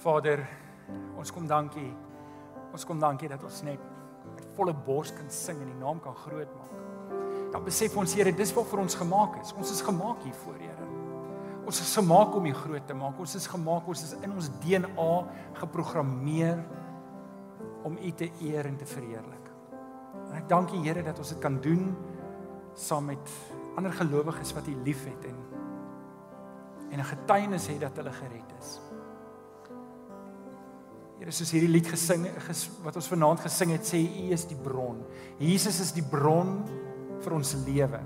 Vader, ons kom dankie. Ons kom dankie dat ons net met volle bors kan sing en die naam kan groot maak. Dan besef ons Here, dis wat vir ons gemaak is. Ons is gemaak hiervoor, Here. Ons is gemaak om U groot te maak. Ons is gemaak, ons is in ons DNA geprogrammeer om U te eer en te verheerlik. En ek dank U Here dat ons dit kan doen saam met ander gelowiges wat U liefhet en en 'n getuienis het dat hulle gered is. Here soos hierdie lied gesing ges, wat ons vanaand gesing het sê U is die bron. Jesus is die bron vir ons lewe.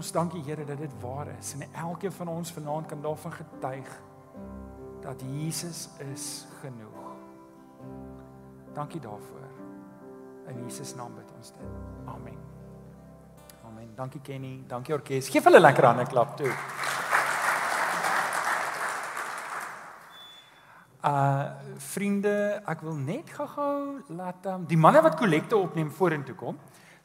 Ons dankie Here dat dit waar is en elkeen van ons vanaand kan daarvan getuig dat Jesus is genoeg. Dankie daarvoor. In Jesus naam bid ons dit. Amen. Amen. Dankie Kenny, dankie orkes. Geef hulle lekker hande klap toe. Uh vriende, ek wil net gou-gou laat um, die manne wat kollekte opneem vorentoe kom.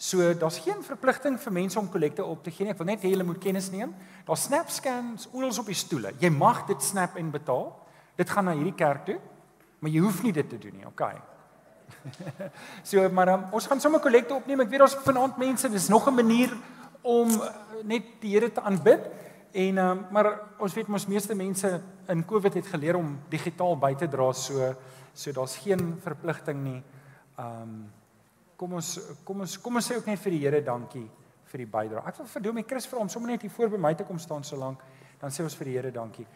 So daar's geen verpligting vir mense om kollekte op te gee nie. Ek wil net hê hulle moet kennis neem. Daar's snap scans oral op die stoele. Jy mag dit snap en betaal. Dit gaan na hierdie kerk toe, maar jy hoef nie dit te doen nie, okay? so maar um, ons gaan sommer kollekte opneem. Ek weet daar's vanaand mense, dis nog 'n manier om uh, net die Here te aanbid. En um, maar ons weet mos meeste mense in Covid het geleer om digitaal by te dra so so daar's geen verpligting nie. Um, kom ons kom ons kom ons sê ook net vir die Here dankie vir die bydrae. Ek wil vir Domie Chris vra om sommer net hier voor by my te kom staan so lank. Dan sê ons vir die Here dankie.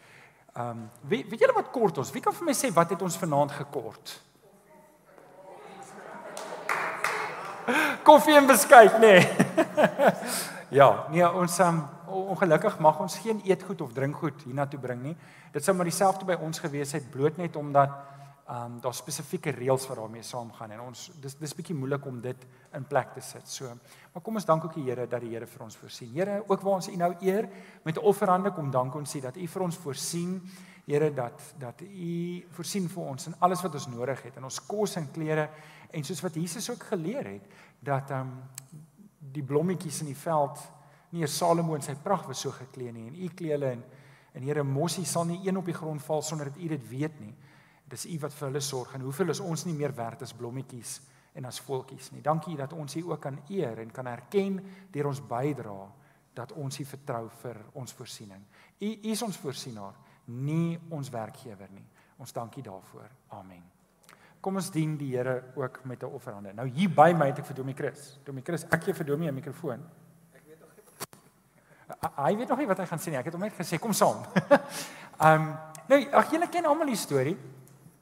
Um, weet weet julle wat kort ons? Wie kan vir my sê wat het ons vanaand gekort? Koffie en beskuit, nê. Nee. ja, nee, ons um, ongelukkig mag ons geen eetgoed of drinkgoed hiernatoe bring nie. Dit sou maar dieselfde by ons gewees het bloot net omdat ehm um, daar spesifieke reëls wat daarmee saamgaan en ons dis dis bietjie moeilik om dit in plek te sit. So, maar kom ons dank ook die Here dat die Here vir ons voorsien. Here, ook waar ons U nou eer met 'n offerande kom dank ons U dat U vir ons voorsien. Here dat dat U voorsien vir ons in alles wat ons nodig het in ons kos en klere en soos wat Jesus ook geleer het dat ehm um, die blommetjies in die veld nie eers Salomo in sy pragt was so geklee nie en u kleele en en Here mossie sal nie een op die grond val sonder dat u dit weet nie. Dis u wat vir hulle sorg en hoeveel is ons nie meer werd as blommetjies en as voeltjies nie. Dankie dat ons u ook kan eer en kan erken deur ons bydra dat ons u vertrou vir ons voorsiening. U is ons voorsienaar, nie ons werkgewer nie. Ons dankie daarvoor. Amen. Kom ons dien die Here ook met 'n offerande. Nou hier by my het ek vir Domie Chris. Domie Chris, ek gee vir Domie 'n mikrofoon. Hy weet nog nie wat hy gaan sê nie. Ek het hom net gesê kom saam. Ehm um, nou ag julle ken almal die storie.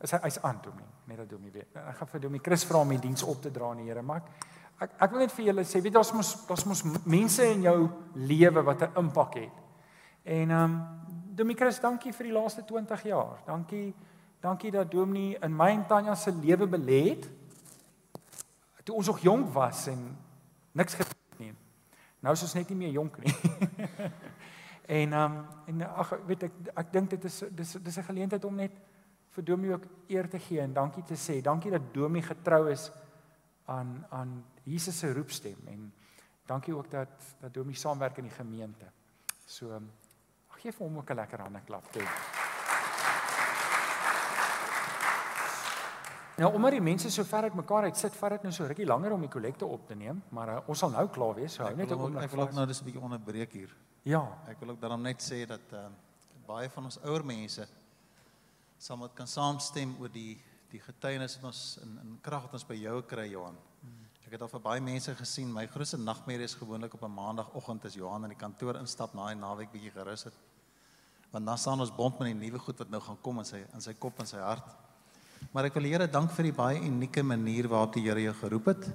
Is hy hy's aan toe nie. Net dat Domie weet. Ek gaan vir Domie Chris vra om die diens op te dra aan die Here, maar ek ek wil net vir julle sê, weet daar's mos daar's mos mense in jou lewe wat 'n impak het. En ehm um, Domie Chris, dankie vir die laaste 20 jaar. Dankie dankie dat Domie in my en Tanya se lewe belê het. Toe ons nog jonk was en niks Nou is ons net nie meer jonk nie. en ehm um, en ag weet ek ek dink dit is dis dis 'n geleentheid om net vir Domie ook eer te gee en dankie te sê. Dankie dat Domie getrou is aan aan Jesus se roepstem en dankie ook dat dat Domie saamwerk in die gemeente. So ag gee vir hom ook 'n lekker hande klap toe. Nou omdat die mense so ver uit mekaar uit sit, vat dit nou so rukkie langer om die kollekte op te neem, maar uh, ons sal nou klaar wees. So hou net op. Ek wil ook nou dis 'n bietjie onderbreek hier. Ja. Ek wil ook dan net sê dat uh, baie van ons ouer mense sal moet kan saamstem oor die die getuienis wat ons in in krag wat ons by jou kry Johan. Ek het al vir baie mense gesien, my grootste nagmerrie is gewoonlik op 'n maandagooggend as Johan in die kantoor instap na die naweek bietjie gerus het. Want dan staan ons bond met die nuwe goed wat nou gaan kom in sy in sy kop en sy hart. Maar ek wil Here dank vir die baie unieke manier waarop die Here jou geroep het.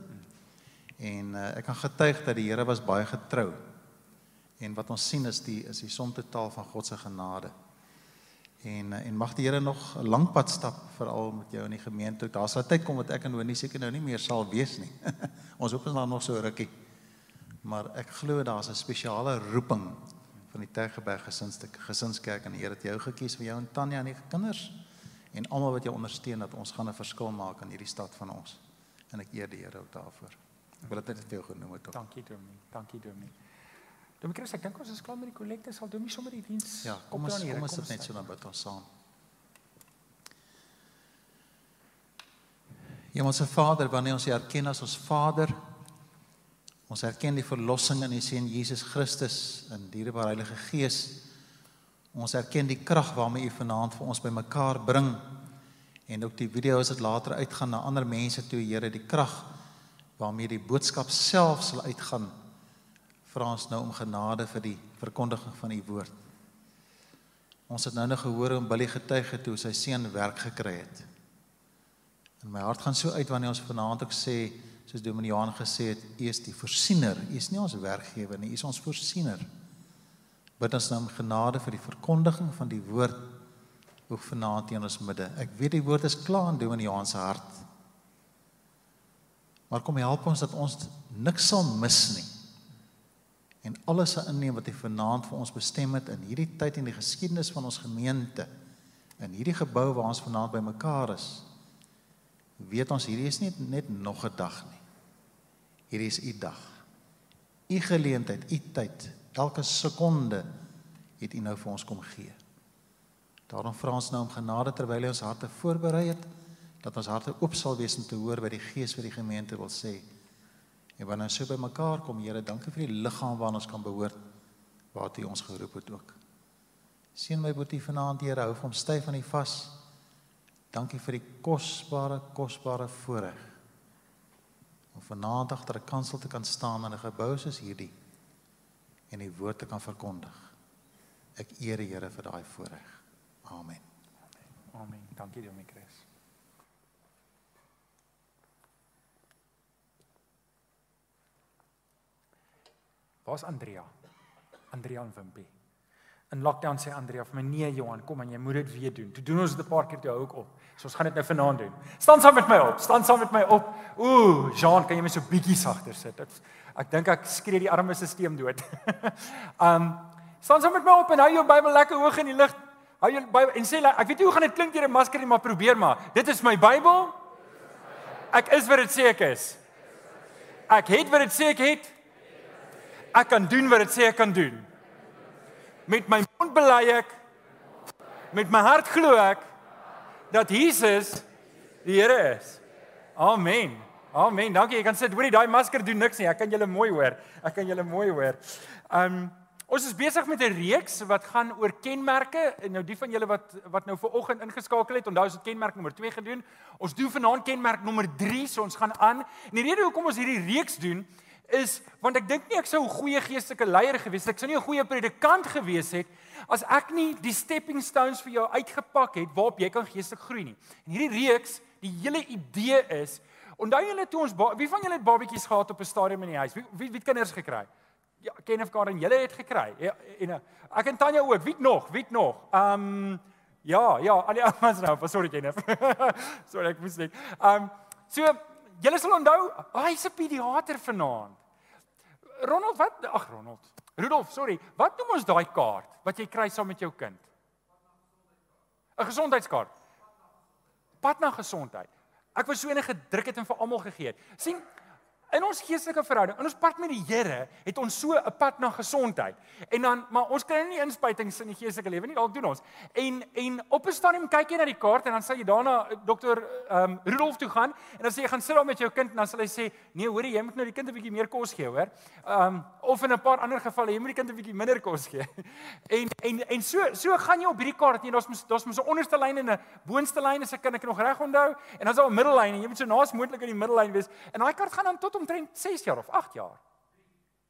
En uh, ek kan getuig dat die Here was baie getrou. En wat ons sien is die is die som totaal van God se genade. En uh, en mag die Here nog 'n lang pad stap veral met jou in die gemeente. Daar sal tyd kom wat ek en Honie seker nou nie meer sal wees nie. ons hoop ons dan nog so rukkie. Maar ek glo daar's 'n spesiale roeping van die Tegeberg gesins gesinskerk en die Here het jou gekies vir jou en Tanya en die kinders en almal wat jou ondersteun dat ons gaan 'n verskil maak in hierdie stad van ons. En ek eer die Here ook daarvoor. Ek wil dit net vir jou genoem het. Ook. Dankie Dominee. Dankie Dominee. Dominee Chris, ek dink ons is klaar met die kollekte. Sal Dominee sommer die diens Ja, kom ons kom ons sit net so dan bid ons saam. Hemelse Vader, wanneer ons U erken as ons Vader, ons erken die verlossing in U seun Jesus Christus in dierbare Heilige Gees Ons erken die krag waarmee U vanaand vir ons bymekaar bring en ook die video's wat later uitgaan na ander mense toe, Here, die krag waarmee die boodskap self sal uitgaan. Vra ons nou om genade vir die verkondiging van U woord. Ons het nou nog gehoor hoe Billy getuig het hoe sy seun werk gekry het. En my hart gaan so uit wanneer ons vanaand ook sê, soos Dominee Johan gesê het, U is die voorsiener. U is nie ons werkgewer nie, U is ons voorsiener. Bid ons nou om genade vir die verkondiging van die woord ook vanaand in ons midde. Ek weet die woord is klaar in Dominee Johan se hart. Maar kom help ons dat ons niks sal mis nie. En alles sal inneem wat hy vanaand vir ons bestem het in hierdie tyd in die geskiedenis van ons gemeente. In hierdie gebou waar ons vanaand bymekaar is weet ons hierdie is nie net nog 'n dag nie. Hierdie is u dag. U geleentheid, u tyd, elke sekonde het u nou vir ons kom gee. Daarom vra ons nou om genade terwyl hy ons harte voorberei het dat ons harte oop sal wees om te hoor wat die Gees vir die gemeente wil sê. En wanneer ons so by mekaar kom, Here, dankie vir die liggaam waarna ons kan behoort waartoe U ons geroep het ook. Seën my boetie vanaand, Here, hou hom styf aan die vas. Dankie vir die kosbare kosbare voorreg om vanaand agter 'n kansel te kan staan in 'n gebou soos hierdie en die woord te kan verkondig. Ek eer die Here vir daai voorreg. Amen. Amen. Dankie Dominee Chris. Waar's Andrea? Andrea en Wimpie. In lockdown sê Andrea vir my: "Nee Johan, kom aan, jy moet dit weer doen." Toe doen ons dit 'n paar keer toe hou ek op. So ons gaan dit nou vanaand doen. Staan saam met my op. Staan saam met my op. Ooh, Jean, kan jy my so bietjie sagter sit? Ek ek dink ek skree die arme stelsel dood. um staan saam met my op en hou jou Bybel lekker hoog in die lig. Hou jou Bybel en sê ek weet nie hoe gaan dit klink deur 'n masker nie, maar probeer maar. Dit is my Bybel. Ek is wat dit sê ek is. Ek het wat dit sê ek het. Ek kan doen wat dit sê ek kan doen. Met my mond bely ek met my hart glo ek dat Jesus die Here is. Amen. Amen. Dankie. Jy kan sit. Hoorie, daai masker doen niks nie. Ek kan julle mooi hoor. Ek kan julle mooi hoor. Um ons is besig met 'n reeks wat gaan oor kenmerke. En nou die van julle wat wat nou ver oggend ingeskakel het, onthou ons het kenmerk nommer 2 gedoen. Ons doen vanaand kenmerk nommer 3, so ons gaan aan. En die rede hoekom ons hierdie reeks doen is want ek dink nie ek sou 'n goeie geestelike leier gewees het. Ek sou nie 'n goeie predikant gewees het as ek nie die stepping stones vir jou uitgepak het waarop jy kan geestelik groei nie. En hierdie reeks, die hele idee is, onthou julle toe ons wie van julle het babatjies gehad op 'n stadium in die huis? Wie wie, wie kinders gekry? Ja, Kenneth Karen, julle het gekry. Ja, en ek en Tanya ook. Wie nog? Wie nog? Ehm um, ja, ja, al die ouens nou. Sorry Kenneth. sorry ek moes net. Ehm um, so julle sal onthou, hy's 'n pediater vanaand. Ronald, wat? Ag Ronald. Rudolf, sorry. Wat noem ons daai kaart wat jy kry saam met jou kind? 'n Gesondheidskaart. Pad na gesondheid. Ek was so enige druk het en vir almal gegee. sien In ons geestelike verhouding, in ons pad met die Here, het ons so 'n pad na gesondheid. En dan maar ons kry nie inspuitings in die geestelike lewe nie, dalk doen ons. En en op 'n stadium kyk jy na die kaart en dan sal jy daarna eh, dokter ehm um, Rudolf toe gaan en dan sê jy gaan sit daar met jou kind en dan sal hy sê, "Nee, hoorie, jy moet nou die kind 'n bietjie meer kos gee, hoor." Ehm um, of in 'n paar ander gevalle, jy moet die kind 'n bietjie minder kos gee. en en en so so gaan jy op hierdie kaart en daar's daar's mos 'n onderste lyn en 'n boonste lyn as ek kan ek nog reg onthou en dan is daar 'n middellyn en jy moet so naas moontlik in die middellyn wees. En daai kaart gaan dan tot omtrent 6 jaar of 8 jaar.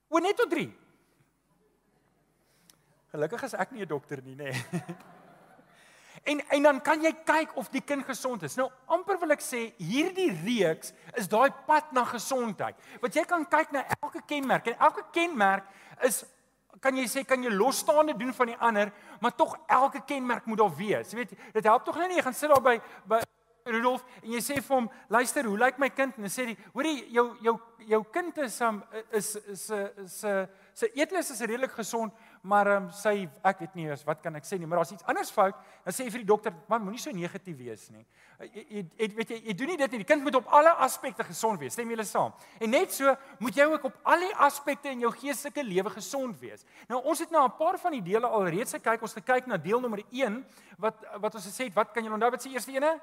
O net tot 3. Gelukkig is ek nie 'n dokter nie, nê. Nee. En en dan kan jy kyk of die kind gesond is. Nou amper wil ek sê hierdie reeks is daai pad na gesondheid. Wat jy kan kyk na elke kenmerk en elke kenmerk is kan jy sê kan jy losstaande doen van die ander, maar tog elke kenmerk moet daar wees. Jy weet, dit help tog nie jy gaan sit daar by by Rudolf en jy sê vir hom, "Luister, hoe lyk my kind?" En dan sê hy, "Hoorie, jou jou jou kind is um, is is is sy eetlus is redelik gesond, maar um, sy ek weet nie eens wat kan ek sê nie, maar daar's iets anders fout." Dan sê hy vir die dokter, "Man, moenie so negatief wees nie. Jy jy weet jy jy doen nie dit nie. Die kind moet op alle aspekte gesond wees. Stem julle saam? En net so moet jy ook op al die aspekte in jou geestelike lewe gesond wees. Nou ons het nou 'n paar van die dele alreeds gekyk. Ons het gekyk na deel nommer 1 wat wat ons gesê het, wat kan julle onthou wat se eerste ene?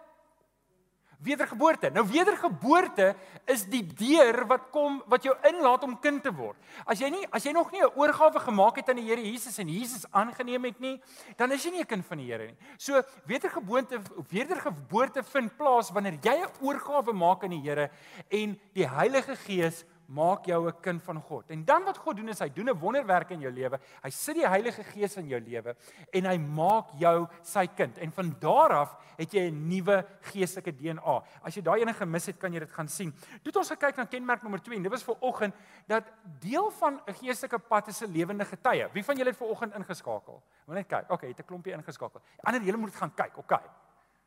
Wedergeboorte. Nou wedergeboorte is die deur wat kom wat jou inlaat om kind te word. As jy nie as jy nog nie 'n oorgawe gemaak het aan die Here Jesus en Jesus aangeneem het nie, dan is jy nie 'n kind van die Here nie. So wedergeboorte wedergeboorte vind plaas wanneer jy 'n oorgawe maak aan die Here en die Heilige Gees maak jou 'n kind van God. En dan wat God doen is hy doen 'n wonderwerk in jou lewe. Hy sit die Heilige Gees in jou lewe en hy maak jou sy kind. En van daar af het jy 'n nuwe geestelike DNA. As jy daai ene gemis het, kan jy dit gaan sien. Toe het ons gekyk na kenmerk nommer 2 en dit was vir oggend dat deel van 'n geestelike pad is 'n lewende getuie. Wie van julle het ver oggend ingeskakel? Moet net kyk. Okay, het 'n klompie ingeskakel. Ander julle moet gaan kyk. Okay.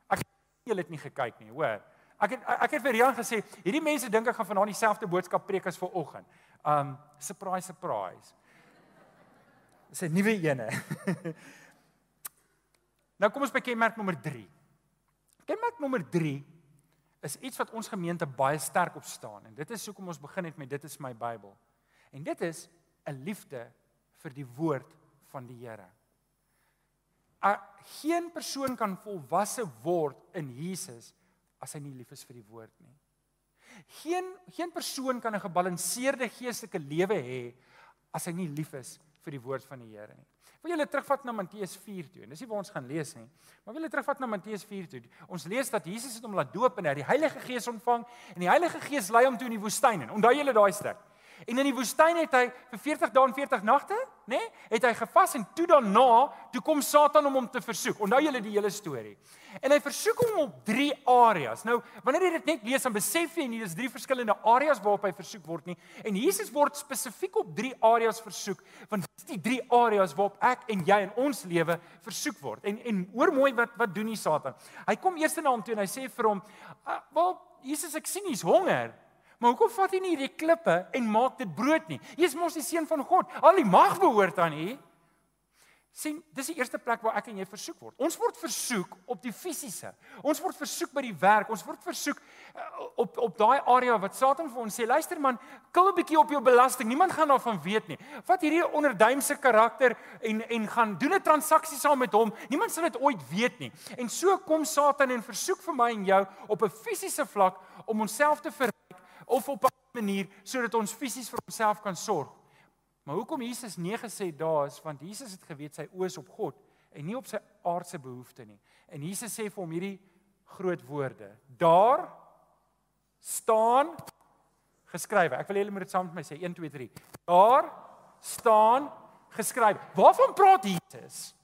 Ek julle het nie gekyk nie, hoor. Ek het ek het vir Rian gesê, hierdie mense dink ek gaan vanaand dieselfde boodskap preek as vanoggend. Um surprise surprise. Dis 'n nuwe ene. nou kom ons by kenmerk nommer 3. Kenmerk nommer 3 is iets wat ons gemeente baie sterk op staan en dit is hoekom ons begin het met dit is my Bybel. En dit is 'n liefde vir die woord van die Here. 'n Geen persoon kan volwasse word in Jesus as hy nie lief is vir die woord nie. Geen geen persoon kan 'n gebalanseerde geestelike lewe hê as hy nie lief is vir die woord van die Here nie. Wil julle terugvat na Matteus 4 toe. Dis nie waar ons gaan lees nie, maar wil julle terugvat na Matteus 4 toe. Ons lees dat Jesus het hom laat doop en hy die Heilige Gees ontvang en die Heilige Gees lei hom toe in die woestyn. Onthou julle daai stuk? En in die woestyn het hy vir 40 dae en 40 nagte, nê? Nee, het hy gevas en toe daarna, toe kom Satan om hom te versoek. Onthou julle die hele storie. En hy versoek hom op drie areas. Nou, wanneer jy dit net lees, dan besef jy nie dis drie verskillende areas waarop hy versoek word nie. En Jesus word spesifiek op drie areas versoek, want dis die drie areas waarop ek en jy in ons lewe versoek word. En en hoor mooi wat wat doen die Satan? Hy kom eers na hom toe en hy sê vir hom, ah, "Wel, Jesus, ek sien jy's honger." Maar hoekom vat hy nie hierdie klippe en maak dit brood nie? Hy is mos die seun van God. Al die mag behoort aan U. sien, dis die eerste plek waar ek en jy versoek word. Ons word versoek op die fisiese. Ons word versoek by die werk. Ons word versoek uh, op op daai area wat Satan vir ons sê, luister man, kil 'n bietjie op jou belasting. Niemand gaan daarvan weet nie. Vat hierdie onderduimse karakter en en gaan doen 'n transaksie saam met hom. Niemand sal dit ooit weet nie. En so kom Satan en versoek vir my en jou op 'n fisiese vlak om onsself te ver of op 'n manier sodat ons fisies vir onsself kan sorg. Maar hoekom Jesus nee gesê daar is want Jesus het geweet sy oë is op God en nie op sy aardse behoeftes nie. En Jesus sê vir hom hierdie groot woorde. Daar staan geskrywe. Ek wil hê julle moet dit saam met my sê 1 2 3. Daar staan geskrywe. Waarvan praat Jesus?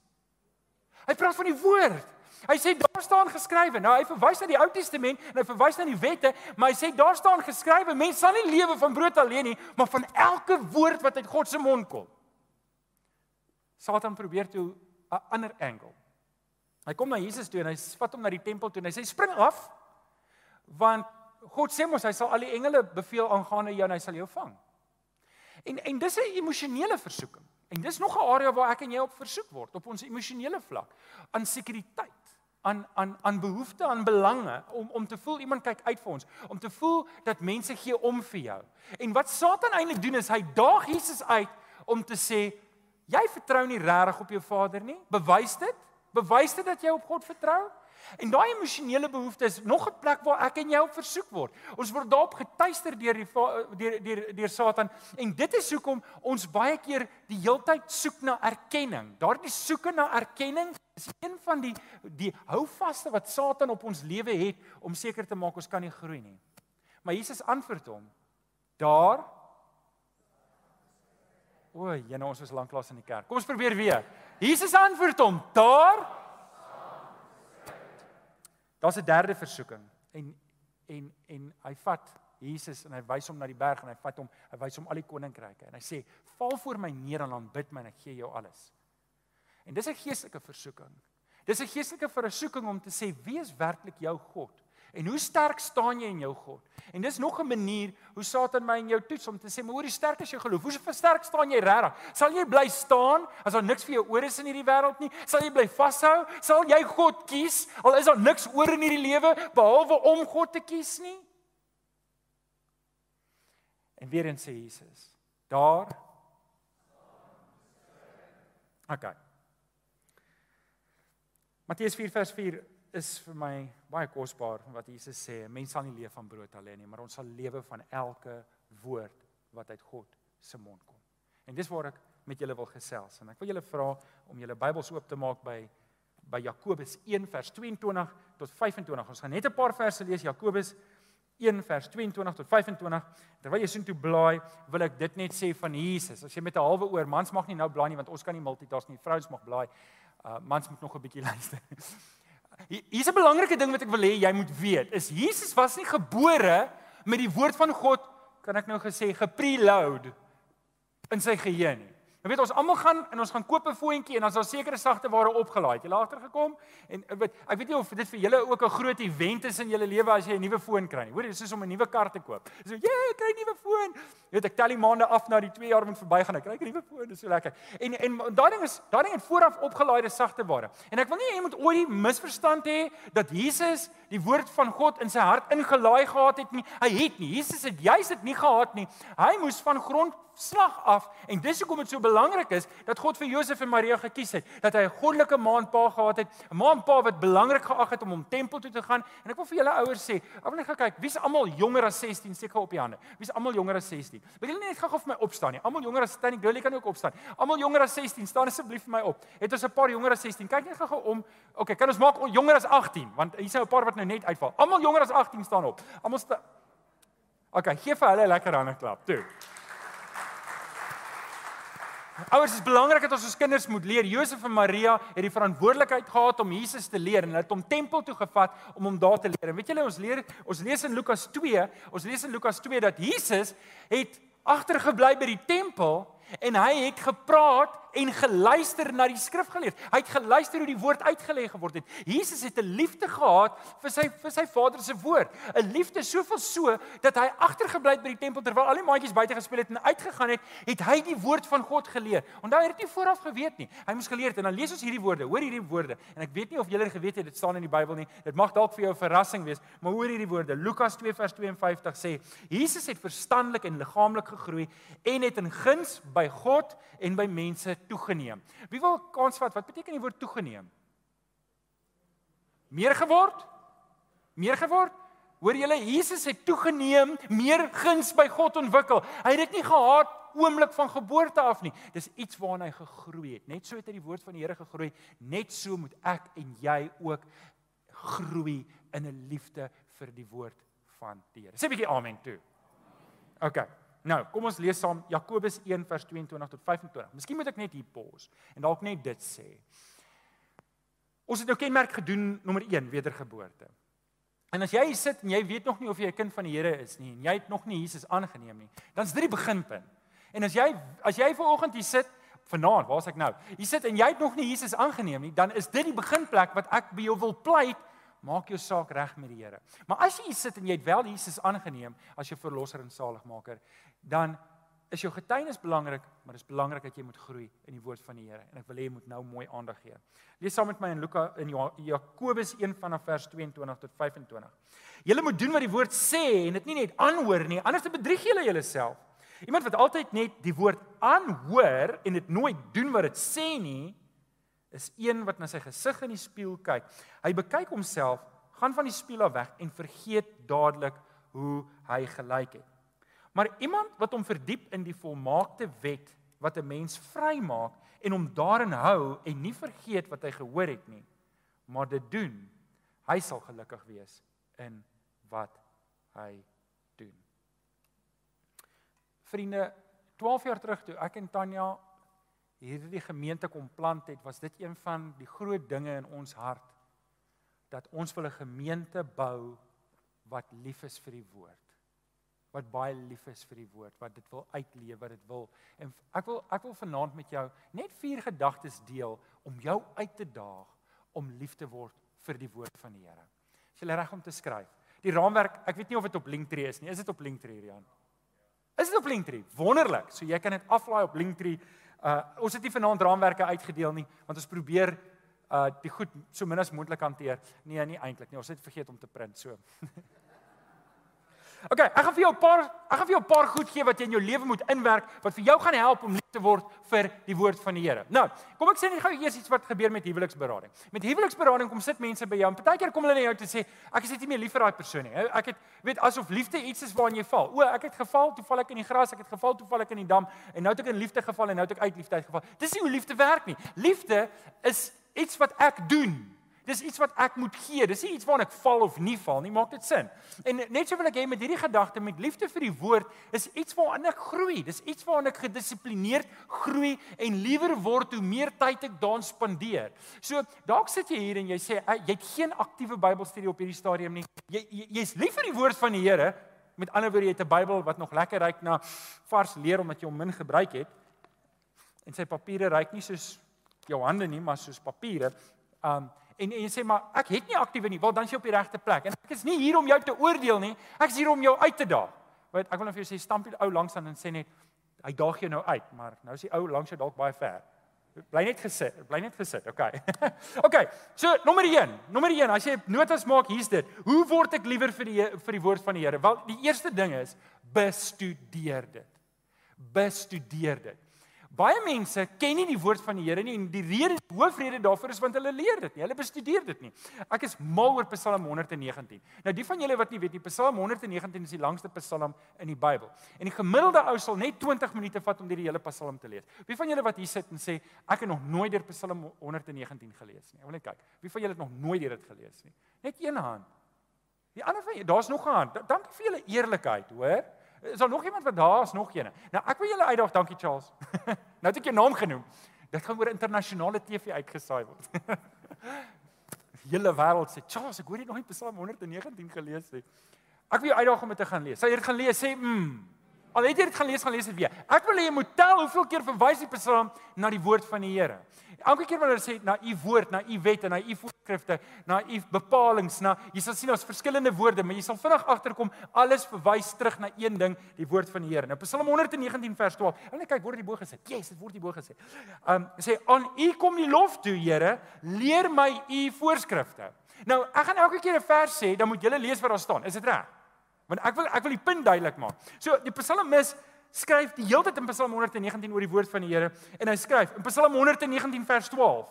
Hy praat van die woord. Hy sê daar staan geskrywe. Nou hy verwys na die Ou Testament en hy verwys na die wette, maar hy sê daar staan geskrywe, mense sal nie lewe van brood alleen nie, maar van elke woord wat uit God se mond kom. Satan probeer toe 'n ander angle. Hy kom na Jesus toe en hy vat hom na die tempel toe en hy sê spring af want God sê mos hy sal al die engele beveel aangaande jou en hy sal jou vang. En en dis 'n emosionele versoeking. En dis nog 'n area waar ek en jy op versoek word op ons emosionele vlak aan sekuriteit aan aan aan behoeftes, aan belange om om te voel iemand kyk uit vir ons, om te voel dat mense gee om vir jou. En wat Satan eintlik doen is hy daag Jesus uit om te sê jy vertrou nie regtig op jou Vader nie. Bewys dit. Bewys dit dat jy op God vertrou. En daai emosionele behoeftes is nog 'n plek waar ek en jy op versoek word. Ons word daarop getuister deur die deur deur deur Satan en dit is hoekom ons baie keer die heeltyd soek na erkenning. Daardie soeke na erkenning is een van die die houvaste wat Satan op ons lewe het om seker te maak ons kan nie groei nie. Maar Jesus antwoord hom: "Daar O, nou ons is lanklaas in die kerk. Kom ons probeer weer. Jesus antwoord hom: "Daar Daar's 'n derde versoeking en en en hy vat Jesus en hy wys hom na die berg en hy vat hom, hy wys hom al die koninkryke en hy sê: "Val voor my neer en aanbid my en ek gee jou alles." En dis 'n geestelike versoeking. Dis 'n geestelike versoeking om te sê: "Wie is werklik jou God?" En hoe sterk staan jy in jou God? En dis nog 'n manier hoe Satan my en jou toets om te sê, "Maar hoe sterk is jou geloof? Hoe sterk staan jy regtig? Sal jy bly staan as daar niks vir jou oor is in hierdie wêreld nie? Sal jy bly vashou? Sal jy God kies al is daar niks oor in hierdie lewe behalwe om God te kies nie?" En weer eens sê Jesus, "Daar Okay. Matteus 4 vers 4 is vir my baie kosbaar wat Jesus sê, mense sal nie leef van brood alleen nie, maar ons sal lewe van elke woord wat uit God se mond kom. En dis waar ek met julle wil gesels en ek wil julle vra om julle Bybels oop te maak by by Jakobus 1 vers 22 tot 25. Ons gaan net 'n paar verse lees Jakobus 1 vers 22 tot 25. Terwyl jy soontoe blaai, wil ek dit net sê van Jesus. As jy met 'n halwe oor, mans mag nie nou blaai nie want ons kan nie multitask nie. Vrouens mag blaai. Uh mans moet nog 'n bietjie luister. Hier's 'n belangrike ding wat ek wil hê jy moet weet. Is Jesus was nie gebore met die woord van God, kan ek nou gesê, gepreload in sy geheue nie. Jy weet ons almal gaan en ons gaan koop 'n foontjie en is daar sekere sagte ware opgelaai. Jy later gekom en ek weet ek weet nie of dit vir julle ook 'n groot event is in julle lewe as jy 'n nuwe foon kry nie. Hoor, dit is soos om 'n nuwe kar te koop. So, "Ja, yeah, ek kry 'n nuwe foon." Jy weet ek tel die maande af na die 2 jaar moet verbygaan. Ek kry 'n nuwe foon, dis so lekker. En en daai ding is daai ding het vooraf opgelaaide sagte ware. En ek wil nie jy moet ooit misverstand hê dat Jesus die woord van God in sy hart ingelaai gehad het nie. Hy het nie. Jesus het juis dit nie gehad nie. Hy moes van grond slag af. En dis hoekom dit so belangrik is dat God vir Josef en Maria gekies het. Dat hy 'n goddelike ma en pa gehad het. 'n ma en pa wat belangrik geag het om hom tempel toe te gaan. En ek wil vir julle ouers sê ek wil net gaan kyk wie's almal jonger as 16 seker op die hande. Wie's almal jonger as 16 wil julle net gou vir my opstaan nie? Almal jonger as Tannie Gully kan ook opstaan. Almal jonger as 16 staan asseblief vir my op. Het ons 'n paar jonger as 16 kyk net gou om okay kan ons maak jonger as 18 want hier's 'n paar wat nou net uitval. Almal jonger as 18 staan op. Almal Okay, gee vir hulle 'n lekker hande klap. Toe. Ouers, dit is belangrik dat ons ons kinders moet leer. Josef en Maria het die verantwoordelikheid gehad om Jesus te leer en hulle het hom tempel toe gevat om hom daar te leer. En weet julle, ons leer ons lees in Lukas 2, ons lees in Lukas 2 dat Jesus het agtergebly by die tempel en hy het gepraat en geluister na die skrifgeleerde. Hy het geluister hoe die woord uitgelê geword het. Jesus het 'n liefde gehad vir sy vir sy Vader se woord. 'n Liefde soveel so dat hy agtergebly het by die tempel terwyl al die maatjies buite gespeel het en uitgegaan het, het hy die woord van God geleer. Onthou hy het dit nie vooraf geweet nie. Hy moes geleer het en dan lees ons hierdie woorde. Hoor hierdie woorde. En ek weet nie of julle geweet het dit staan in die Bybel nie. Dit mag dalk vir jou 'n verrassing wees, maar hoor hierdie woorde. Lukas 2 vers 52 sê: Jesus het verstandelik en liggaamlik gegroei en het in guns by God en by mense toegeneem. Wie wil kans vat? Wat beteken die woord toegeneem? Meer geword? Meer geword? Hoor julle, Jesus het toegeneem, meer guns by God ontwikkel. Hy het dit nie gehad oomblik van geboorte af nie. Dis iets waarna hy gegroei het. Net so het hy die woord van die Here gegroei. Net so moet ek en jy ook groei in 'n liefde vir die woord van die Here. Sê 'n bietjie amen toe. OK. Nou, kom ons lees saam Jakobus 1 vers 22 tot 25. Miskien moet ek net hier pause en dalk net dit sê. Ons het nou kenmerk gedoen nommer 1 wedergeboorte. En as jy sit en jy weet nog nie of jy 'n kind van die Here is nie en jy het nog nie Jesus aangeneem nie, dan is dit die beginpunt. En as jy as jy vanoggend hier sit, vanaand, waar's ek nou? Hier sit en jy het nog nie Jesus aangeneem nie, dan is dit die beginplek wat ek by jou wil pleit maak jou saak reg met die Here. Maar as jy sit en jy het wel Jesus aangeneem as jou verlosser en saligmaker, dan is jou getuienis belangrik, maar dit is belangrik dat jy moet groei in die woord van die Here en ek wil hê jy moet nou mooi aandag gee. Lees saam met my in Luka in Jakobus 1 vanaf vers 22 tot 25. Julle moet doen wat die woord sê en dit nie net aanhoor nie, anders bedrieg julle julleself. Iemand wat altyd net die woord aanhoor en dit nooit doen wat dit sê nie, is een wat na sy gesig in die spieël kyk. Hy bekyk homself, gaan van die spieël af weg en vergeet dadelik hoe hy gelyk het. Maar iemand wat hom verdiep in die volmaakte wet wat 'n mens vrymaak en hom daarin hou en nie vergeet wat hy gehoor het nie, maar dit doen, hy sal gelukkig wees in wat hy doen. Vriende, 12 jaar terug toe ek en Tanya hierdie gemeente kom plant het, was dit een van die groot dinge in ons hart dat ons wil 'n gemeente bou wat lief is vir die woord. Wat baie lief is vir die woord, wat dit wil uitleef, wat dit wil. En ek wil ek wil vanaand met jou net vier gedagtes deel om jou uit te daag om lief te word vir die woord van die Here. Is jy reg om te skryf? Die raamwerk, ek weet nie of dit op Linktree is nie. Is dit op Linktree, Rian? Is dit op Linktree? Wonderlik. So jy kan dit aflaai op Linktree. Uh ons het nie vanaand raamwerke uitgedeel nie, want ons probeer uh die goed so min as moontlik hanteer. Nee, nie eintlik nie. Ons het vergeet om te print so. OK, ek gaan vir jou 'n paar ek gaan vir jou 'n paar goed gee wat jy in jou lewe moet inwerk wat vir jou gaan help om lief te word vir die woord van die Here. Nou, kom ek sê net gou eers iets wat gebeur met huweliksberading. Met huweliksberading kom sit mense by jou en partykeer kom hulle na jou te sê ek is net nie meer lief vir daai persoon nie. Ek het weet asof liefde iets is waarin jy val. O, ek het geval, toe val ek in die gras, ek het geval, toe val ek in die dam en nou het ek in liefde geval en nou het ek uit liefde uitgeval. Dis nie hoe liefde werk nie. Liefde is iets wat ek doen. Dis iets wat ek moet gee. Dis nie iets waarna ek val of nie val nie. Maak dit sin? En net so wil ek hê met hierdie gedagte met liefde vir die woord is iets waarna ek groei. Dis iets waarna ek gedissiplineerd groei en liewer word hoe meer tyd ek daarin spandeer. So dalk sit jy hier en jy sê jy het geen aktiewe Bybelstudie op hierdie stadium nie. Jy jy's jy lief vir die woord van die Here. Met ander woorde jy het 'n Bybel wat nog lekker ryk na vars leer omdat jy hom min gebruik het. En sy papiere ryk nie soos jou hande nie, maar soos papiere. Um en en jy sê maar ek het nie aktiewe nie. Wel dan is jy op die regte plek. En ek is nie hier om jou te oordeel nie. Ek is hier om jou uit te daag. Want ek wil net vir jou sê stamp die ou langs aan en sê net hy daag jou nou uit, maar nou is die ou langs jou dalk baie ver. Bly net gesit, bly net gesit. Okay. okay. So nommer 1, nommer 1, as jy notas maak, hier's dit. Hoe word ek liewer vir die vir die woord van die Here? Wel, die eerste ding is bestudeer dit. Bestudeer dit. Baie mense ken nie die woord van die Here nie en die rede, die hoofrede daarvoor is want hulle leer dit nie. Hulle bestudeer dit nie. Ek is mal oor Psalm 119. Nou die van julle wat nie weet nie, Psalm 119 is die langste Psalm in die Bybel. En die gemiddelde ou sal net 20 minute vat om die hele Psalm te lees. Wie van julle wat hier sit en sê ek het nog nooit deur Psalm 119 gelees nie. Ek wil net kyk. Wie van julle het nog nooit dit gelees nie? Net een hand. Die ander van julle, daar's nog 'n hand. Dankie vir julle eerlikheid, hoor. Is daar nog iemand wat daar is nog eene? Nou ek wil julle uitdaag, dankie Charles. nou het ek jou naam genoem. Dit gaan oor internasionale TV uitgesaai word. Hele wêreld sê Charles, ek hoor jy nog nie Psalm 119 gelees nie. Ek wil jou uitdaag om dit te gaan lees. Sal jy dit gaan lees? Sê mm. Al het jy dit gaan lees, gaan lees dit weer. Ek wil hê jy moet tel hoeveel keer verwys die Psalm na die woord van die Here. Elke keer wanneer hulle sê na u woord, na u wette, na u voorskrifte, na u bepalinge, na jy sal sien daar's verskillende woorde, maar jy sal vinnig agterkom alles verwys terug na een ding, die woord van die Here. Nou Psalm 119 vers 12. Hulle kyk word hierbo gesê. Yes, dit word hierbo gesê. Um sê aan u kom die lof toe, Here, leer my u voorskrifte. Nou, ek gaan elke keer 'n vers sê, dan moet jy lees wat daar staan. Is dit reg? Want ek wil ek wil die punt duidelik maak. So die psalmis skryf die hele tyd in Psalm 119 oor die woord van die Here en hy skryf in Psalm 119 vers 12.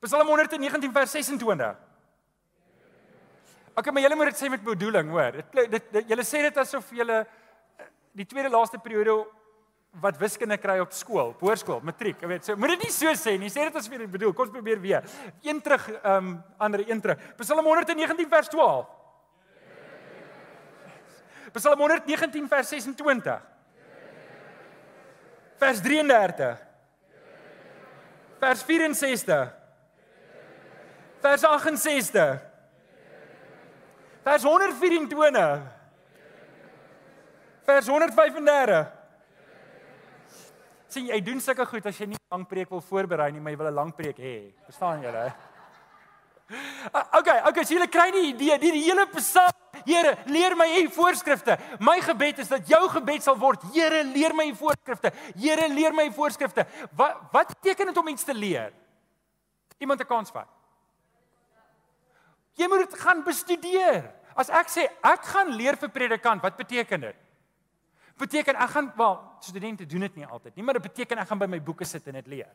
Psalm 119 vers 26. Okay, maar julle moet dit sê met bedoeling, hoor. Dit dit julle sê dit asof julle eh, die tweede laaste periode wat wiskunde kry op skool, op hoërskool, matriek, weet. So moet dit nie so sê nie. Sê dit as jy bedoel. Kom ons probeer weer. Een terug, ehm um, ander een terug. Psalm 119 vers 12. Psalm 119 vers 26. Vers 33. Vers 64. Vers 68. Vers 124. Vers 135 sien jy doen sulke goed as jy nie 'n lang preek wil voorberei nie, maar jy wil 'n lang preek hê. Verstaan julle? Okay, okay, so julle kry die idee, die, die hele Psalm, Here, leer my u voorskrifte. My gebed is dat jou gebed sal word, Here, leer my u voorskrifte. Here, leer my u voorskrifte. Wat wat beteken dit om iets te leer? Iemand 'n kans vat. Jy moet dit gaan bestudeer. As ek sê ek gaan leer vir predikant, wat beteken dit? Beteken ek gaan wel studente doen dit nie altyd nie, maar dit beteken ek gaan by my boeke sit en dit leer.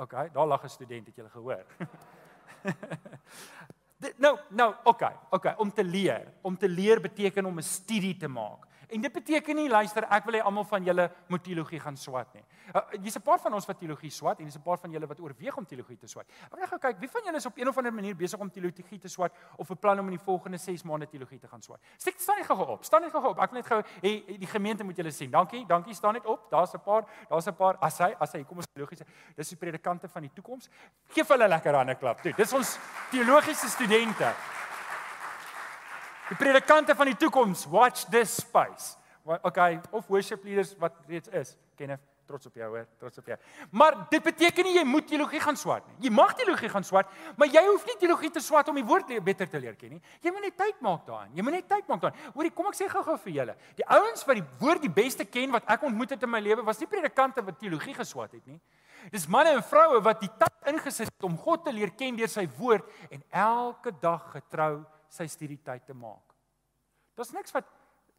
OK, daar lag 'n student het julle gehoor. nou, nou, OK, OK, om te leer. Om te leer beteken om 'n studie te maak. En dit beteken nie luister, ek wil hê almal van julle moet teologie gaan swat nie. Uh, Hier's 'n paar van ons wat teologie swat en hier's 'n paar van julle wat oorweeg om teologie te swat. Ek wil gou kyk, wie van julle is op een of ander manier besig om teologie te swat of beplan om in die volgende 6 maande teologie te gaan swat? Steek staan net gou op. Staan net gou op. Ek wil net gou hê die gemeente moet julle sien. Dankie, dankie, staan net op. Daar's 'n paar, daar's 'n paar. As hy, as hy, kom ons teologiese. Dis die predikante van die toekoms. Geef hulle lekker hande klap toe. Dis ons teologiese studente. Die predikante van die toekoms, watch this space. Okay, of worship leaders wat reeds is. Kenneth, trots op jou hoor, trots op jou. Maar dit beteken nie jy moet teologie gaan swat nie. Jy mag teologie gaan swat, maar jy hoef nie teologie te swat om die woord beter te leer ken nie. Jy moet net tyd maak daaraan. Jy moet net tyd maak daaraan. Hoorie, kom ek sê gou-gou vir julle. Die ouens wat die woord die beste ken wat ek ontmoet het in my lewe, was nie predikante wat teologie geswat het nie. Dis manne en vroue wat die tyd ingesit het om God te leer ken deur sy woord en elke dag getrou sy studietyd te maak. Daar's niks wat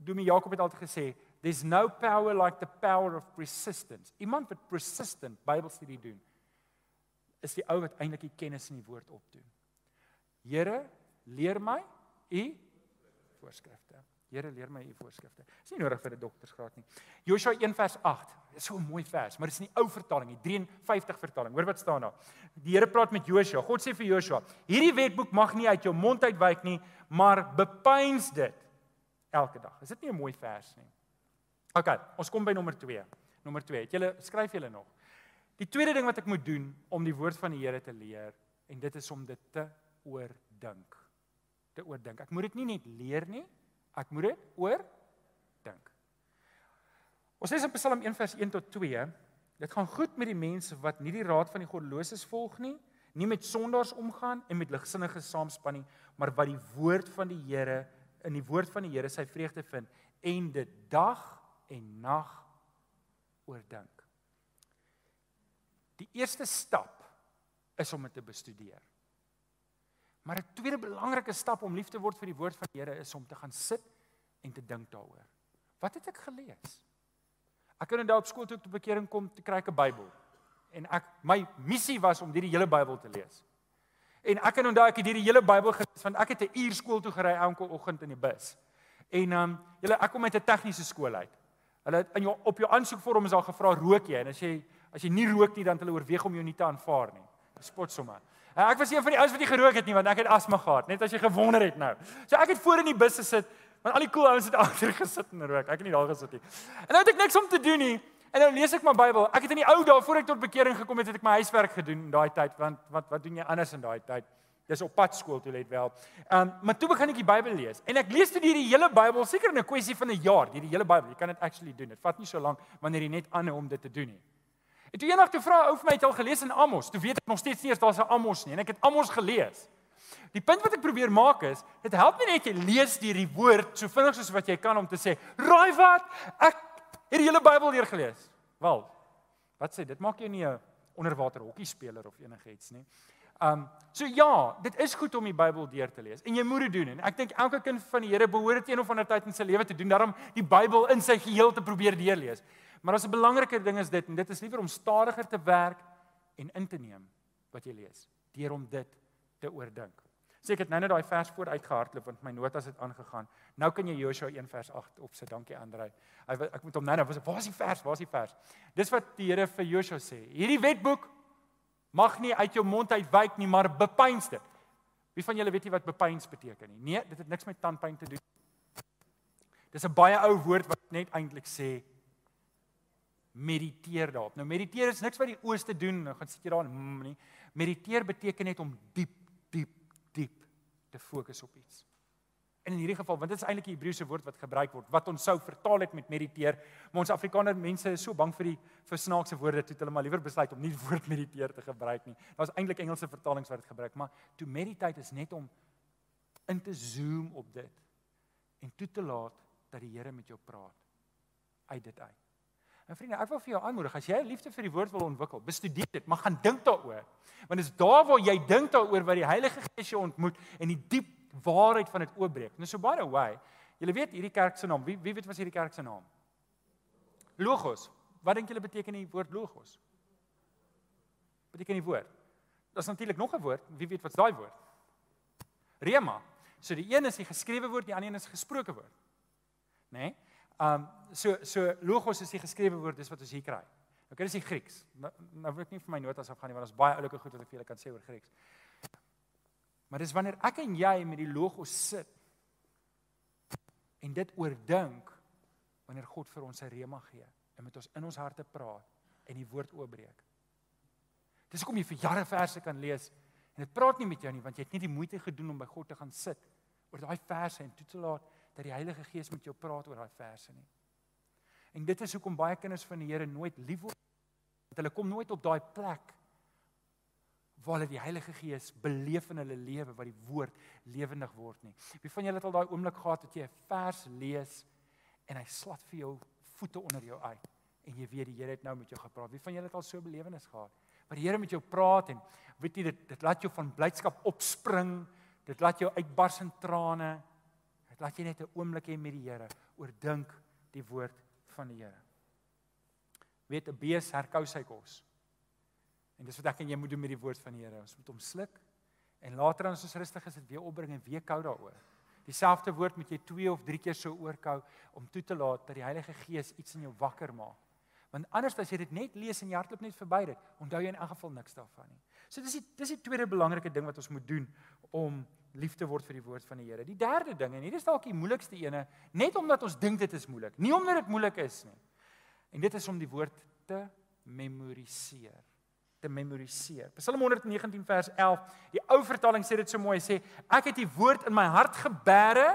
Dominee Jakob het altyd gesê, there's no power like the power of persistence. Iemand wat persistent Bybelstudie doen, is die ou wat eintlik die kennis in die woord opdoen. Here, leer my u voorskrifte. Here leer my u voorskrifte. Dis nie nodig vir 'n doktersgraad nie. Joshua 1 vers 8. Dis so 'n mooi vers, maar dis in die ou vertaling, die 53 vertaling. Hoor wat staan daar. Die Here praat met Joshua. God sê vir Joshua: "Hierdie wetboek mag nie uit jou mond uitwyk nie, maar bepeins dit elke dag." Is dit nie 'n mooi vers nie? OK, ons kom by nommer 2. Nommer 2. Het julle skryf julle nog? Die tweede ding wat ek moet doen om die woord van die Here te leer en dit is om dit te oordink. Te oordink. Ek moet dit nie net leer nie, Ek moet dit oor dink. Ons lees in Psalm 1 vers 1 tot 2. Dit gaan goed met die mense wat nie die raad van die goddeloses volg nie, nie met sondaars omgaan en met ligsinnige saamspan nie, maar wat die woord van die Here in die woord van die Here sy vreugde vind en dit dag en nag oordink. Die eerste stap is om dit te bestudeer. Maar 'n tweede belangrike stap om lief te word vir die woord van die Here is om te gaan sit en te dink daaroor. Wat het ek gelees? Ek het inderdaad op skool toe ek tot bekering kom te kry 'n Bybel. En ek my missie was om hierdie hele Bybel te lees. En ek het onthou ek het hierdie hele Bybel gelees want ek het 'n uur skool toe gery elke oggend in die bus. En ehm um, julle ek kom uit 'n tegniese skool uit. Hulle in jou op jou aansoekvorm is daar gevra rook jy en as jy as jy nie rook nie dan hulle oorweeg om jou nie te aanvaar nie. Spot sommer. Ek was een van die ouens wat nie gerook het nie want ek het asma gehad, net as jy gewonder het nou. So ek het voor in die bus gesit, want al die cool ouens het agter gesit en rook. Ek het nie daar gesit nie. En nou het ek niks om te doen nie. En nou lees ek my Bybel. Ek het in die ou dae voor ek tot bekering gekom het, het ek my huiswerk gedoen in daai tyd want wat wat doen jy anders in daai tyd? Dis op pad skool toe let wel. Ehm um, maar toe begin ek die Bybel lees. En ek lees dit hierdie hele Bybel seker in 'n kwessie van 'n jaar, hierdie hele Bybel. Jy kan dit actually doen. Dit vat nie so lank wanneer jy net aanhou om dit te doen nie. En toe eendag toe vra ou vir my het al gelees in Amos. Toe weet ek nog steeds nie eers daar's 'n Amos nie en ek het Amos gelees. Die punt wat ek probeer maak is, dit help nie net jy lees die woord so vinnig soos wat jy kan om te sê, "Raai wat? Ek het die hele Bybel deur gelees." Wel, wat sê dit maak jou nie 'n onderwater hokkie speler of enigiets nie. Um so ja, dit is goed om die Bybel deur te lees en jy moet dit doen en ek dink elke kind van die Here behoort dit een of ander tyd in sy lewe te doen, daarom die Bybel in sy geheel te probeer deurlees. Maar as 'n belangriker ding is dit en dit is liewer om stadiger te werk en in te neem wat jy lees, deur om dit te oordink. Sê ek het nou net daai vers voor uitgehardloop want my notas het aangegaan. Nou kan jy Joshua 1 vers 8 opsit. Dankie Andrej. Ek moet hom nou nou waar is die vers? Waar is die vers? Dis wat die Here vir Joshua sê. Hierdie wetboek mag nie uit jou mond uitwyk nie, maar bepeins dit. Wie van julle weet nie wat bepeins beteken nie? Nee, dit het niks met tandpyn te doen. Dis 'n baie ou woord wat net eintlik sê mediteer daarop. Nou mediteer is niks wat die ooste doen, nou gaan sit jy daar en mm, nie. Mediteer beteken net om diep, diep, diep te fokus op iets. En in hierdie geval, want dit is eintlik die Hebreëse woord wat gebruik word, wat ons sou vertaal het met mediteer, maar ons Afrikaner mense is so bang vir die vir snaakse woorde, toe hulle maar liewer besluit om nie die woord mediteer te gebruik nie. Daar's eintlik Engelse vertalings wat dit gebruik, maar to meditate is net om in te zoom op dit en toe te laat dat die Here met jou praat uit dit uit. En vriende, ek wil vir jou aanmoedig as jy 'n liefde vir die woord wil ontwikkel, bestudeer dit, maar gaan dink daaroor. Want dit is daar waar jy dink daaroor wat die Heilige Gees jou ontmoet en die diep waarheid van dit oopbreek. Nou so by the way, julle weet hierdie kerk se naam. Wie wie weet wat hierdie kerk se naam? Logos. Wat dink julle beteken die woord logos? Beteken die woord. Daar's natuurlik nog 'n woord. Wie weet wat's daai woord? Rema. So die een is die geskrewe woord, die ander een is gesproke woord. Né? Nee? Um so so logos is die geskrewe woord dis wat ons hier kry. Nou kyk dis die Grieks. Nou, nou wil ek nie vir my notas afgaan nie want ons baie oulike goed wat ek vir julle kan sê oor Grieks. Maar dis wanneer ek en jy met die logos sit en dit oordink wanneer God vir ons sy rema gee en met ons in ons harte praat en die woord oopbreek. Dis hoekom jy vir jare verse kan lees en dit praat nie met jou nie want jy het nie die moeite gedoen om by God te gaan sit oor daai verse en toe te laat dat die Heilige Gees met jou praat oor daai verse nie. En dit is hoekom baie kinders van die Here nooit lief word. Want hulle kom nooit op daai plek waar hulle die Heilige Gees beleef in hulle lewe wat die woord lewendig word nie. Wie van julle het al daai oomblik gehad dat jy 'n vers lees en hy slat vir jou voete onder jou uit en jy weet die Here het nou met jou gepraat. Wie van julle het al so 'n belewenis gehad? Waar die Here met jou praat en weet jy dit dit laat jou van blydskap opspring Dit laat jou uitbars in trane. Laat jy net 'n oomblik hê met die Here. Oordink die woord van die Here. Weet 'n bees herkou sy kos. En dis wat ek en jy moet doen met die woord van die Here. Ons moet hom sluk en later as ons rustig is, dit weer opbring en weer kou daaroor. Dieselfde woord moet jy 2 of 3 keer so oorkou om toe te laat dat die Heilige Gees iets in jou wakker maak. Want anders as jy dit net lees en jy hardloop net verby dit, onthou jy in elk geval niks daarvan nie. So dis die dis die tweede belangrike ding wat ons moet doen om lief te word vir die woord van die Here. Die derde ding en hier is dalk die moeilikste ene, net omdat ons dink dit is moeilik, nie omdat dit moeilik is nie. En dit is om die woord te memoriseer te memoriseer. Psalm 119 vers 11. Die ou vertaling sê dit so mooi, sê ek het die woord in my hart gebere.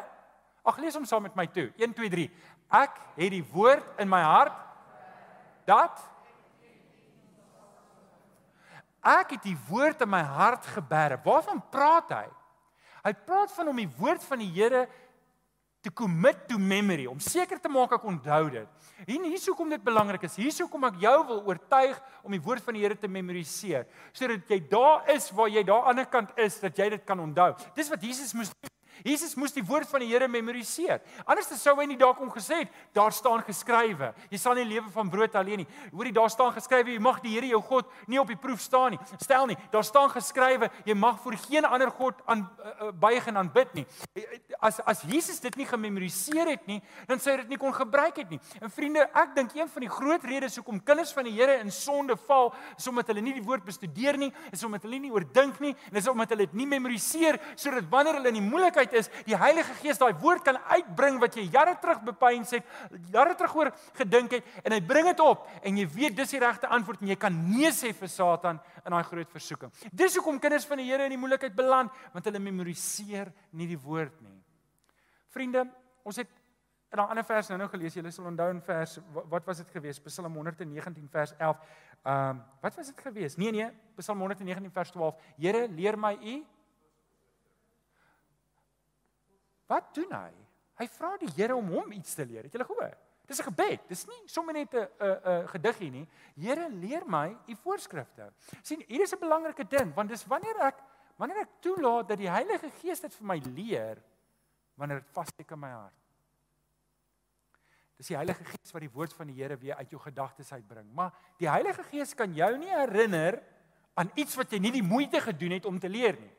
Ag lees hom saam met my toe. 1 2 3. Ek het die woord in my hart dat ek het die woord in my hart gebere. Waarvan praat hy? Hy praat van om die woord van die Here to commit to memory, om seker te maak ek onthou dit. En hier hoekom dit belangrik is. Hier hoekom ek jou wil oortuig om die woord van die Here te memoriseer, sodat jy daar is waar jy daar aan die ander kant is, dat jy dit kan onthou. Dis wat Jesus moes doen. Jesus moes die woord van die Here memoriseer. Anders sou hy nie daar kom gesê het, daar staan geskrywe. Jy sal nie lewe van brood alleen nie. Hoorie, daar staan geskrywe, jy mag die Here jou God nie op die proef staan nie. Stel nie, daar staan geskrywe, jy mag voor geen ander god aan uh, buig en aanbid nie. As as Jesus dit nie gememoriseer het nie, dan sou hy dit nie kon gebruik het nie. En vriende, ek dink een van die groot redes hoekom kinders van die Here in sonde val, is omdat hulle nie die woord bestudeer nie, is omdat hulle nie oordink nie, en is omdat hulle dit nie memoriseer sodat wanneer hulle in die moeilikheid feit is die Heilige Gees daai woord kan uitbring wat jy jare terug bepeins het, jare terug oor gedink het en hy bring dit op en jy weet dis die regte antwoord en jy kan nee sê vir Satan in daai groot versoeking. Dis hoekom kinders van die Here in die moeilikheid beland want hulle memoriseer nie die woord nie. Vriende, ons het in 'n ander vers nou nou gelees, julle sal onthou in vers wat was dit gewees? Psalm 119 vers 11. Ehm um, wat was dit gewees? Nee nee, Psalm 119 vers 12. Here, leer my u Wat doen hy? Hy vra die Here om hom iets te leer. Het julle gehoor? Dis 'n gebed. Dis nie sommer net 'n 'n 'n gediggie nie. Here, leer my u voorskrifte. sien, hier is 'n belangrike ding, want dis wanneer ek wanneer ek toelaat dat die Heilige Gees dit vir my leer, wanneer dit vassteek in my hart. Dis die Heilige Gees wat die woord van die Here weer uit jou gedagtes uitbring. Maar die Heilige Gees kan jou nie herinner aan iets wat jy nie die moeite gedoen het om te leer nie.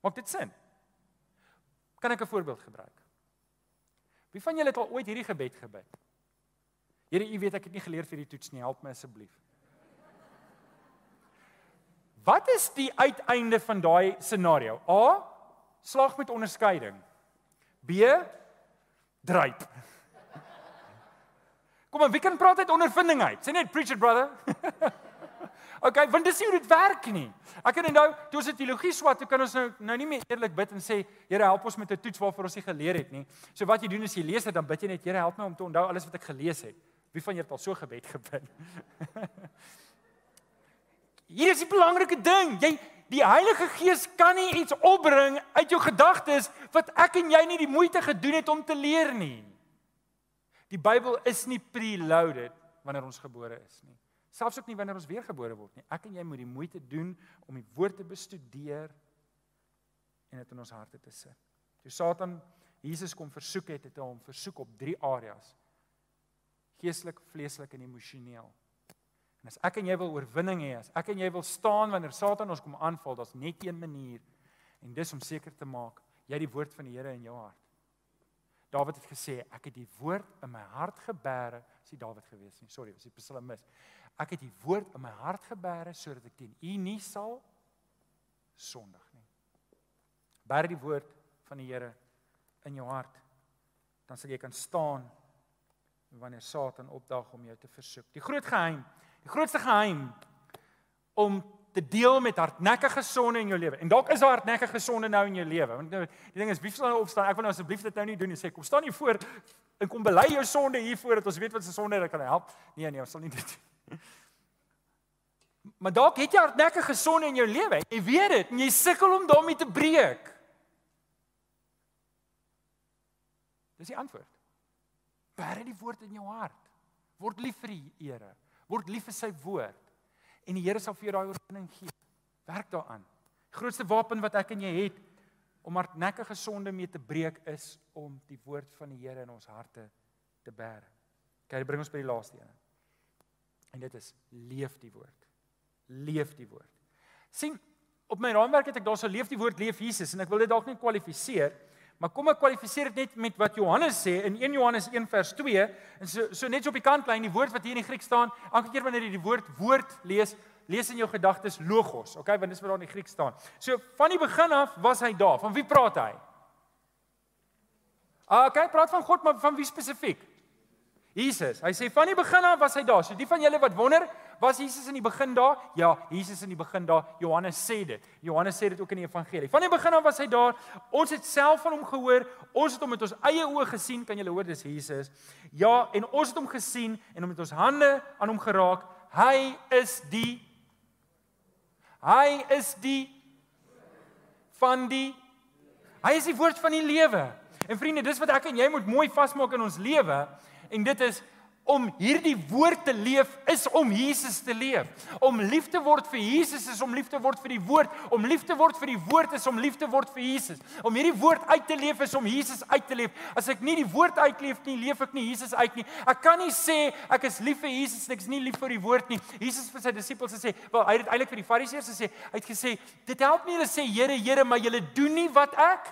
Maak dit sin? Kan ek 'n voorbeeld gebruik? Wie van julle het al ooit hierdie gebed gebid? Here, u weet ek het nie geleer vir die toets nie, help my asseblief. Wat is die uiteinde van daai scenario? A: slag met onderskeiding. B: dryp. Kom aan, wie kan praat uit ondervinding uit? Sê net preacher brother. Okay, want dis nie hoe dit werk nie. Ek kan onthou, toe ons dit teologie swat, toe kan ons nou nou nie meer eerlik bid en sê, Here, help ons met 'n toets waarvoor ons nie geleer het nie. So wat jy doen is jy lees dit dan bid jy net, Here, help my om te onthou alles wat ek gelees het. Wie van julle het al so gebed gebid? Hier is die belangrike ding. Jy die Heilige Gees kan nie iets opbring uit jou gedagtes wat ek en jy nie die moeite gedoen het om te leer nie. Die Bybel is nie preloaded wanneer ons gebore is nie. Selfs ook nie wanneer ons weergebore word nie. Ek en jy moet die moeite doen om die woord te bestudeer en dit in ons harte te sit. Toe Satan Jesus kom versoek het, het hy hom versoek op drie areas: geestelik, vleeslik en emosioneel. En as ek en jy wil oorwinning hê, as ek en jy wil staan wanneer Satan ons kom aanval, daar's net een manier en dis om seker te maak jy die woord van die Here in jou hart. Dawid het gesê, ek het die woord in my hart gebeere, sê Dawid gewees nie. Sorry, was die psalmis. Ek het die woord in my hart gebeere sodat ek teen U nie sal sondig nie. Bær die woord van die Here in jou hart. Dan sal jy kan staan wanneer Satan opdaag om jou te versoek. Die groot geheim, die grootste geheim om te deel met hardnekkige sonde in jou lewe. En dalk is daar hardnekkige sonde nou in jou lewe. Want nou, die ding is, wie sal nou opstaan? Ek wil nou asseblief dit nou nie doen nie. Sê kom staan hier voor en kom bely jou sonde hier voor dat ons weet wat se sonde dit kan help. Nee nee, ons sal nie dit doen. Maar dalk het jy hardnekkige sonde in jou lewe. Jy weet dit en jy sukkel om daarmee te breek. Dis die antwoord. Bære die woord in jou hart. Word lief vir die Here. Word lief vir sy woord. En die Here sal vir jou daai oorwinning gee. Werk daaraan. Die grootste wapen wat ek en jy het om hardnekkige sonde mee te breek is om die woord van die Here in ons harte te bære. Kyk, dit bring ons by die laaste een. En dit is leef die woord. Leef die woord. sien op my raamwerk het ek daarso leef die woord leef Jesus en ek wil dit dalk net kwalifiseer. Maar kom ek kwalifiseer dit net met wat Johannes sê in 1 Johannes 1 vers 2 en so so net so op die kantlyn die woord wat hier in die Griek staan, elke keer wanneer jy die woord woord lees, lees in jou gedagtes logos, okay, want dis wat daar in die Griek staan. So van die begin af was hy daar. Van wie praat hy? Ah, okay, praat van God, maar van wie spesifiek? Jesus. Hy sê van die begin af was hy daar. So die van julle wat wonder, was Jesus in die begin daar? Ja, Jesus in die begin daar. Johannes sê dit. Johannes sê dit ook in die evangelie. Van die begin af was hy daar. Ons het self van hom gehoor. Ons het hom met ons eie oë gesien. Kan julle hoor dis Jesus? Ja, en ons het hom gesien en hom met ons hande aan hom geraak. Hy is die Hy is die van die Hy is die woord van die lewe. En vriende, dis wat ek en jy moet mooi vasmaak in ons lewe en dit is om hierdie woord te leef is om Jesus te leef. Om lief te word vir Jesus is om lief te word vir die woord. Om lief te word vir die woord is om lief te word vir Jesus. Om hierdie woord uit te leef is om Jesus uit te leef. As ek nie die woord uitleef nie, leef ek nie Jesus uit nie. Ek kan nie sê ek is lief vir Jesus en ek is nie lief vir die woord nie. Jesus vir sy disippels gesê, wel hy het eintlik vir die fariseërs gesê, hy het gesê, dit help nie hulle sê Here, Here, maar julle doen nie wat ek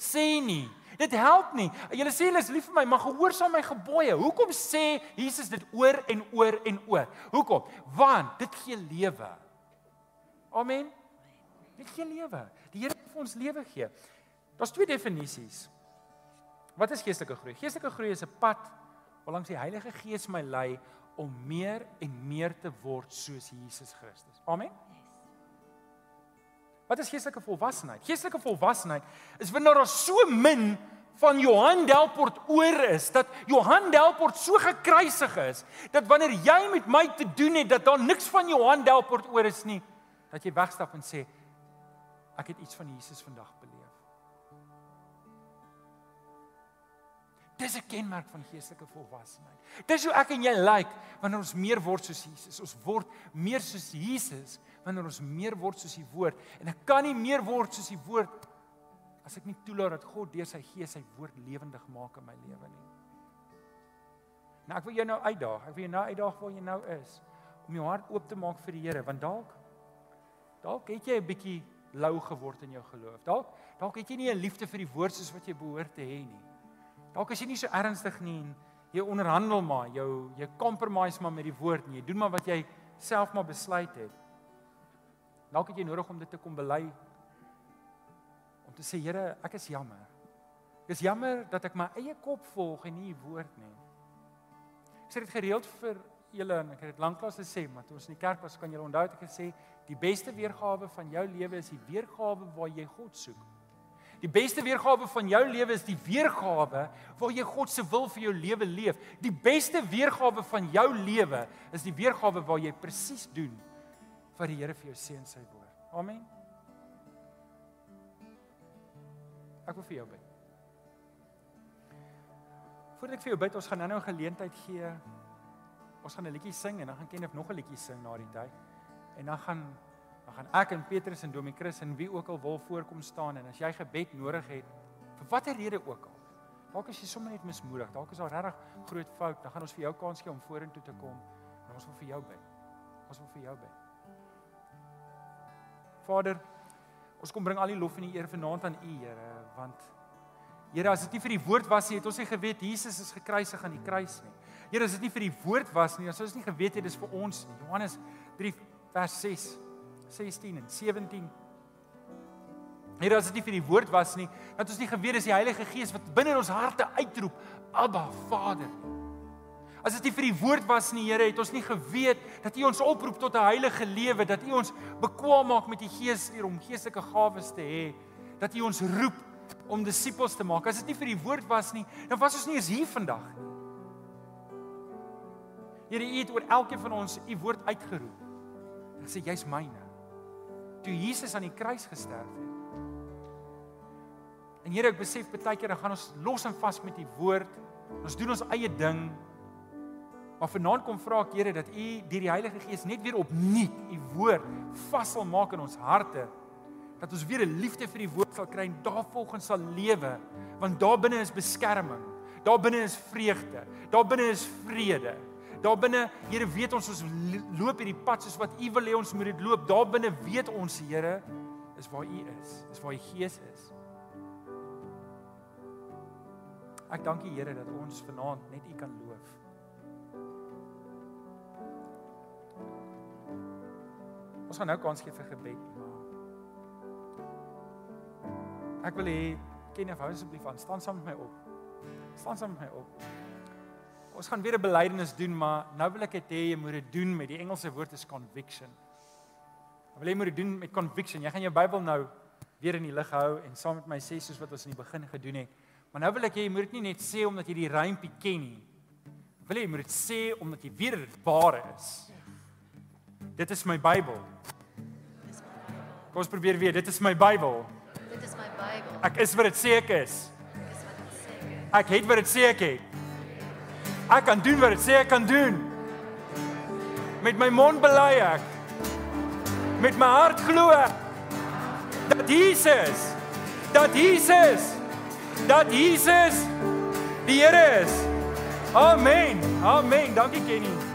sê nie. Dit help nie. Julle sê hulle is lief vir my, maar gehoorsaam my gebooie. Hoekom sê Jesus dit oor en oor en oor? Hoekom? Want dit gee lewe. Amen. Dit gee lewe. Die Here het vir ons lewe gee. Daar's twee definisies. Wat is geestelike groei? Geestelike groei is 'n pad waarlangs die Heilige Gees my lei om meer en meer te word soos Jesus Christus. Amen. Wat is geestelike volwassenheid? Geestelike volwassenheid is wanneer daar so min van Johan Delport oor is dat Johan Delport so gekruisig is dat wanneer jy met my te doen het dat daar niks van Johan Delport oor is nie dat jy wegstap en sê ek het iets van Jesus vandag beleef. Dis 'n kenmerk van geestelike volwassenheid. Dis hoe ek en jy lyk like, wanneer ons meer word soos Jesus. Ons word meer soos Jesus wanneer ons meer word soos die woord en ek kan nie meer word soos die woord as ek nie toelaat dat God deur sy gees sy woord lewendig maak in my lewe nie. Nou ek wil jou nou uitdaag. Ek wil jou nou uitdaag waar jy nou is om jou hart oop te maak vir die Here want dalk dalk het jy 'n bietjie lou geword in jou geloof. Dalk dalk het jy nie 'n liefde vir die woord soos wat jy behoort te hê nie. Dalk is jy nie so ernstig nie en jy onderhandel maar, jou jy compromise maar met die woord nie. Jy doen maar wat jy self maar besluit het. Dalk het jy nodig om dit te kom bely. Om te sê Here, ek is jammer. Ek is jammer dat ek my eie kop volg en nie u woord nie. Ek sê dit gereeld vir julle en ek het dit lanklaas gesê, maar toe ons in die kerk was, kan julle onthou het ek gesê, die beste weergawe van jou lewe is die weergawe waar jy God soek. Die beste weergawe van jou lewe is die weergawe waar jy God se wil vir jou lewe leef. Die beste weergawe van jou lewe is die weergawe waar jy presies doen wat die Here vir jou sê in sy woord. Amen. Ek wil vir jou bid. Voordat ek vir jou bid, ons gaan nou-nou 'n geleentheid gee. Ons gaan 'n liedjie sing en dan gaan Kenneth nog 'n liedjie sing na die tyd. En dan gaan gaan ek en Petrus en Domie Chris en wie ook al wil voorkom staan en as jy gebed nodig het vir watter rede ook al. Dalk as jy sommer net mismoedig, dalk is daar regtig groot fout, dan gaan ons vir jou kans gee om vorentoe te kom en ons wil vir jou bid. Ons wil vir jou bid. Vader, ons kom bring al die lof en die eer vanaand aan U, Here, want Here, as dit nie vir die woord was nie, het ons nie geweet Jesus is gekruisig aan die kruis nie. Here, as dit nie vir die woord was nie, ons nie geweet het dis vir ons nie. Johannes 3 vers 6, 16 en 17. Here, as dit nie vir die woord was nie, dat ons nie geweet is die Heilige Gees wat binne in ons harte uitroep, Abba, Vader. As dit nie vir die woord was nie, Here, het ons nie geweet dat U ons oproep tot 'n heilige lewe, dat U ons bekwam maak met die Gees hier om geestelike gawes te hê, dat U ons roep om disippels te maak. As dit nie vir die woord was nie, dan was ons nie eens hier vandag nie. Here, U het oor elkeen van ons U woord uitgeroep. En sê jy's myne. Toe Jesus aan die kruis gesterf het. En Here, ek besef baie keer dan gaan ons los en vas met die woord. Ons doen ons eie ding. Maar vanaand kom vra ek Here dat U deur die Heilige Gees net weer opnuut U woord vas sal maak in ons harte Dat ons weer 'n liefde vir die woord sal kry en daarvolgens sal lewe, want daar binne is beskerming. Daar binne is vreugde. Daar binne is vrede. Daar binne, Here, weet ons ons loop hierdie pad soos wat U wil hê ons moet dit loop. Daar binne weet ons, Here, is waar U is, is waar U Gees is. Ek dank U Here dat ons vanaand net U kan loof. Ons gaan nou kans gee vir gebed. Ek wil hê ken jy asseblief aan staan saam met my op. Staan saam met my op. Ons gaan weer 'n belydenis doen, maar nou wil ek hê jy moet dit doen met die Engelse woord is conviction. Ek wil hê jy moet dit doen met conviction. Jy gaan jou Bybel nou weer in die lig hou en saam met my sê soos wat ons in die begin gedoen het. Maar nou wil ek hê jy moet dit nie net sê omdat jy die rympie ken nie. Wil jy jy moet dit sê omdat jy weet dit waar is. Dit is my Bybel. Kom ons probeer weer. Dit is my Bybel. Dit is my Bybel. Ek is wat dit sê ek is. Ek is wat dit sê. Ek het wat dit sê ek het. Ek kan doen wat dit sê ek kan doen. Met my mond bely ek. Met my hart glo ek dat Jesus dat Jesus dat Jesus die Here is. Amen. Amen. Dankie Kenny.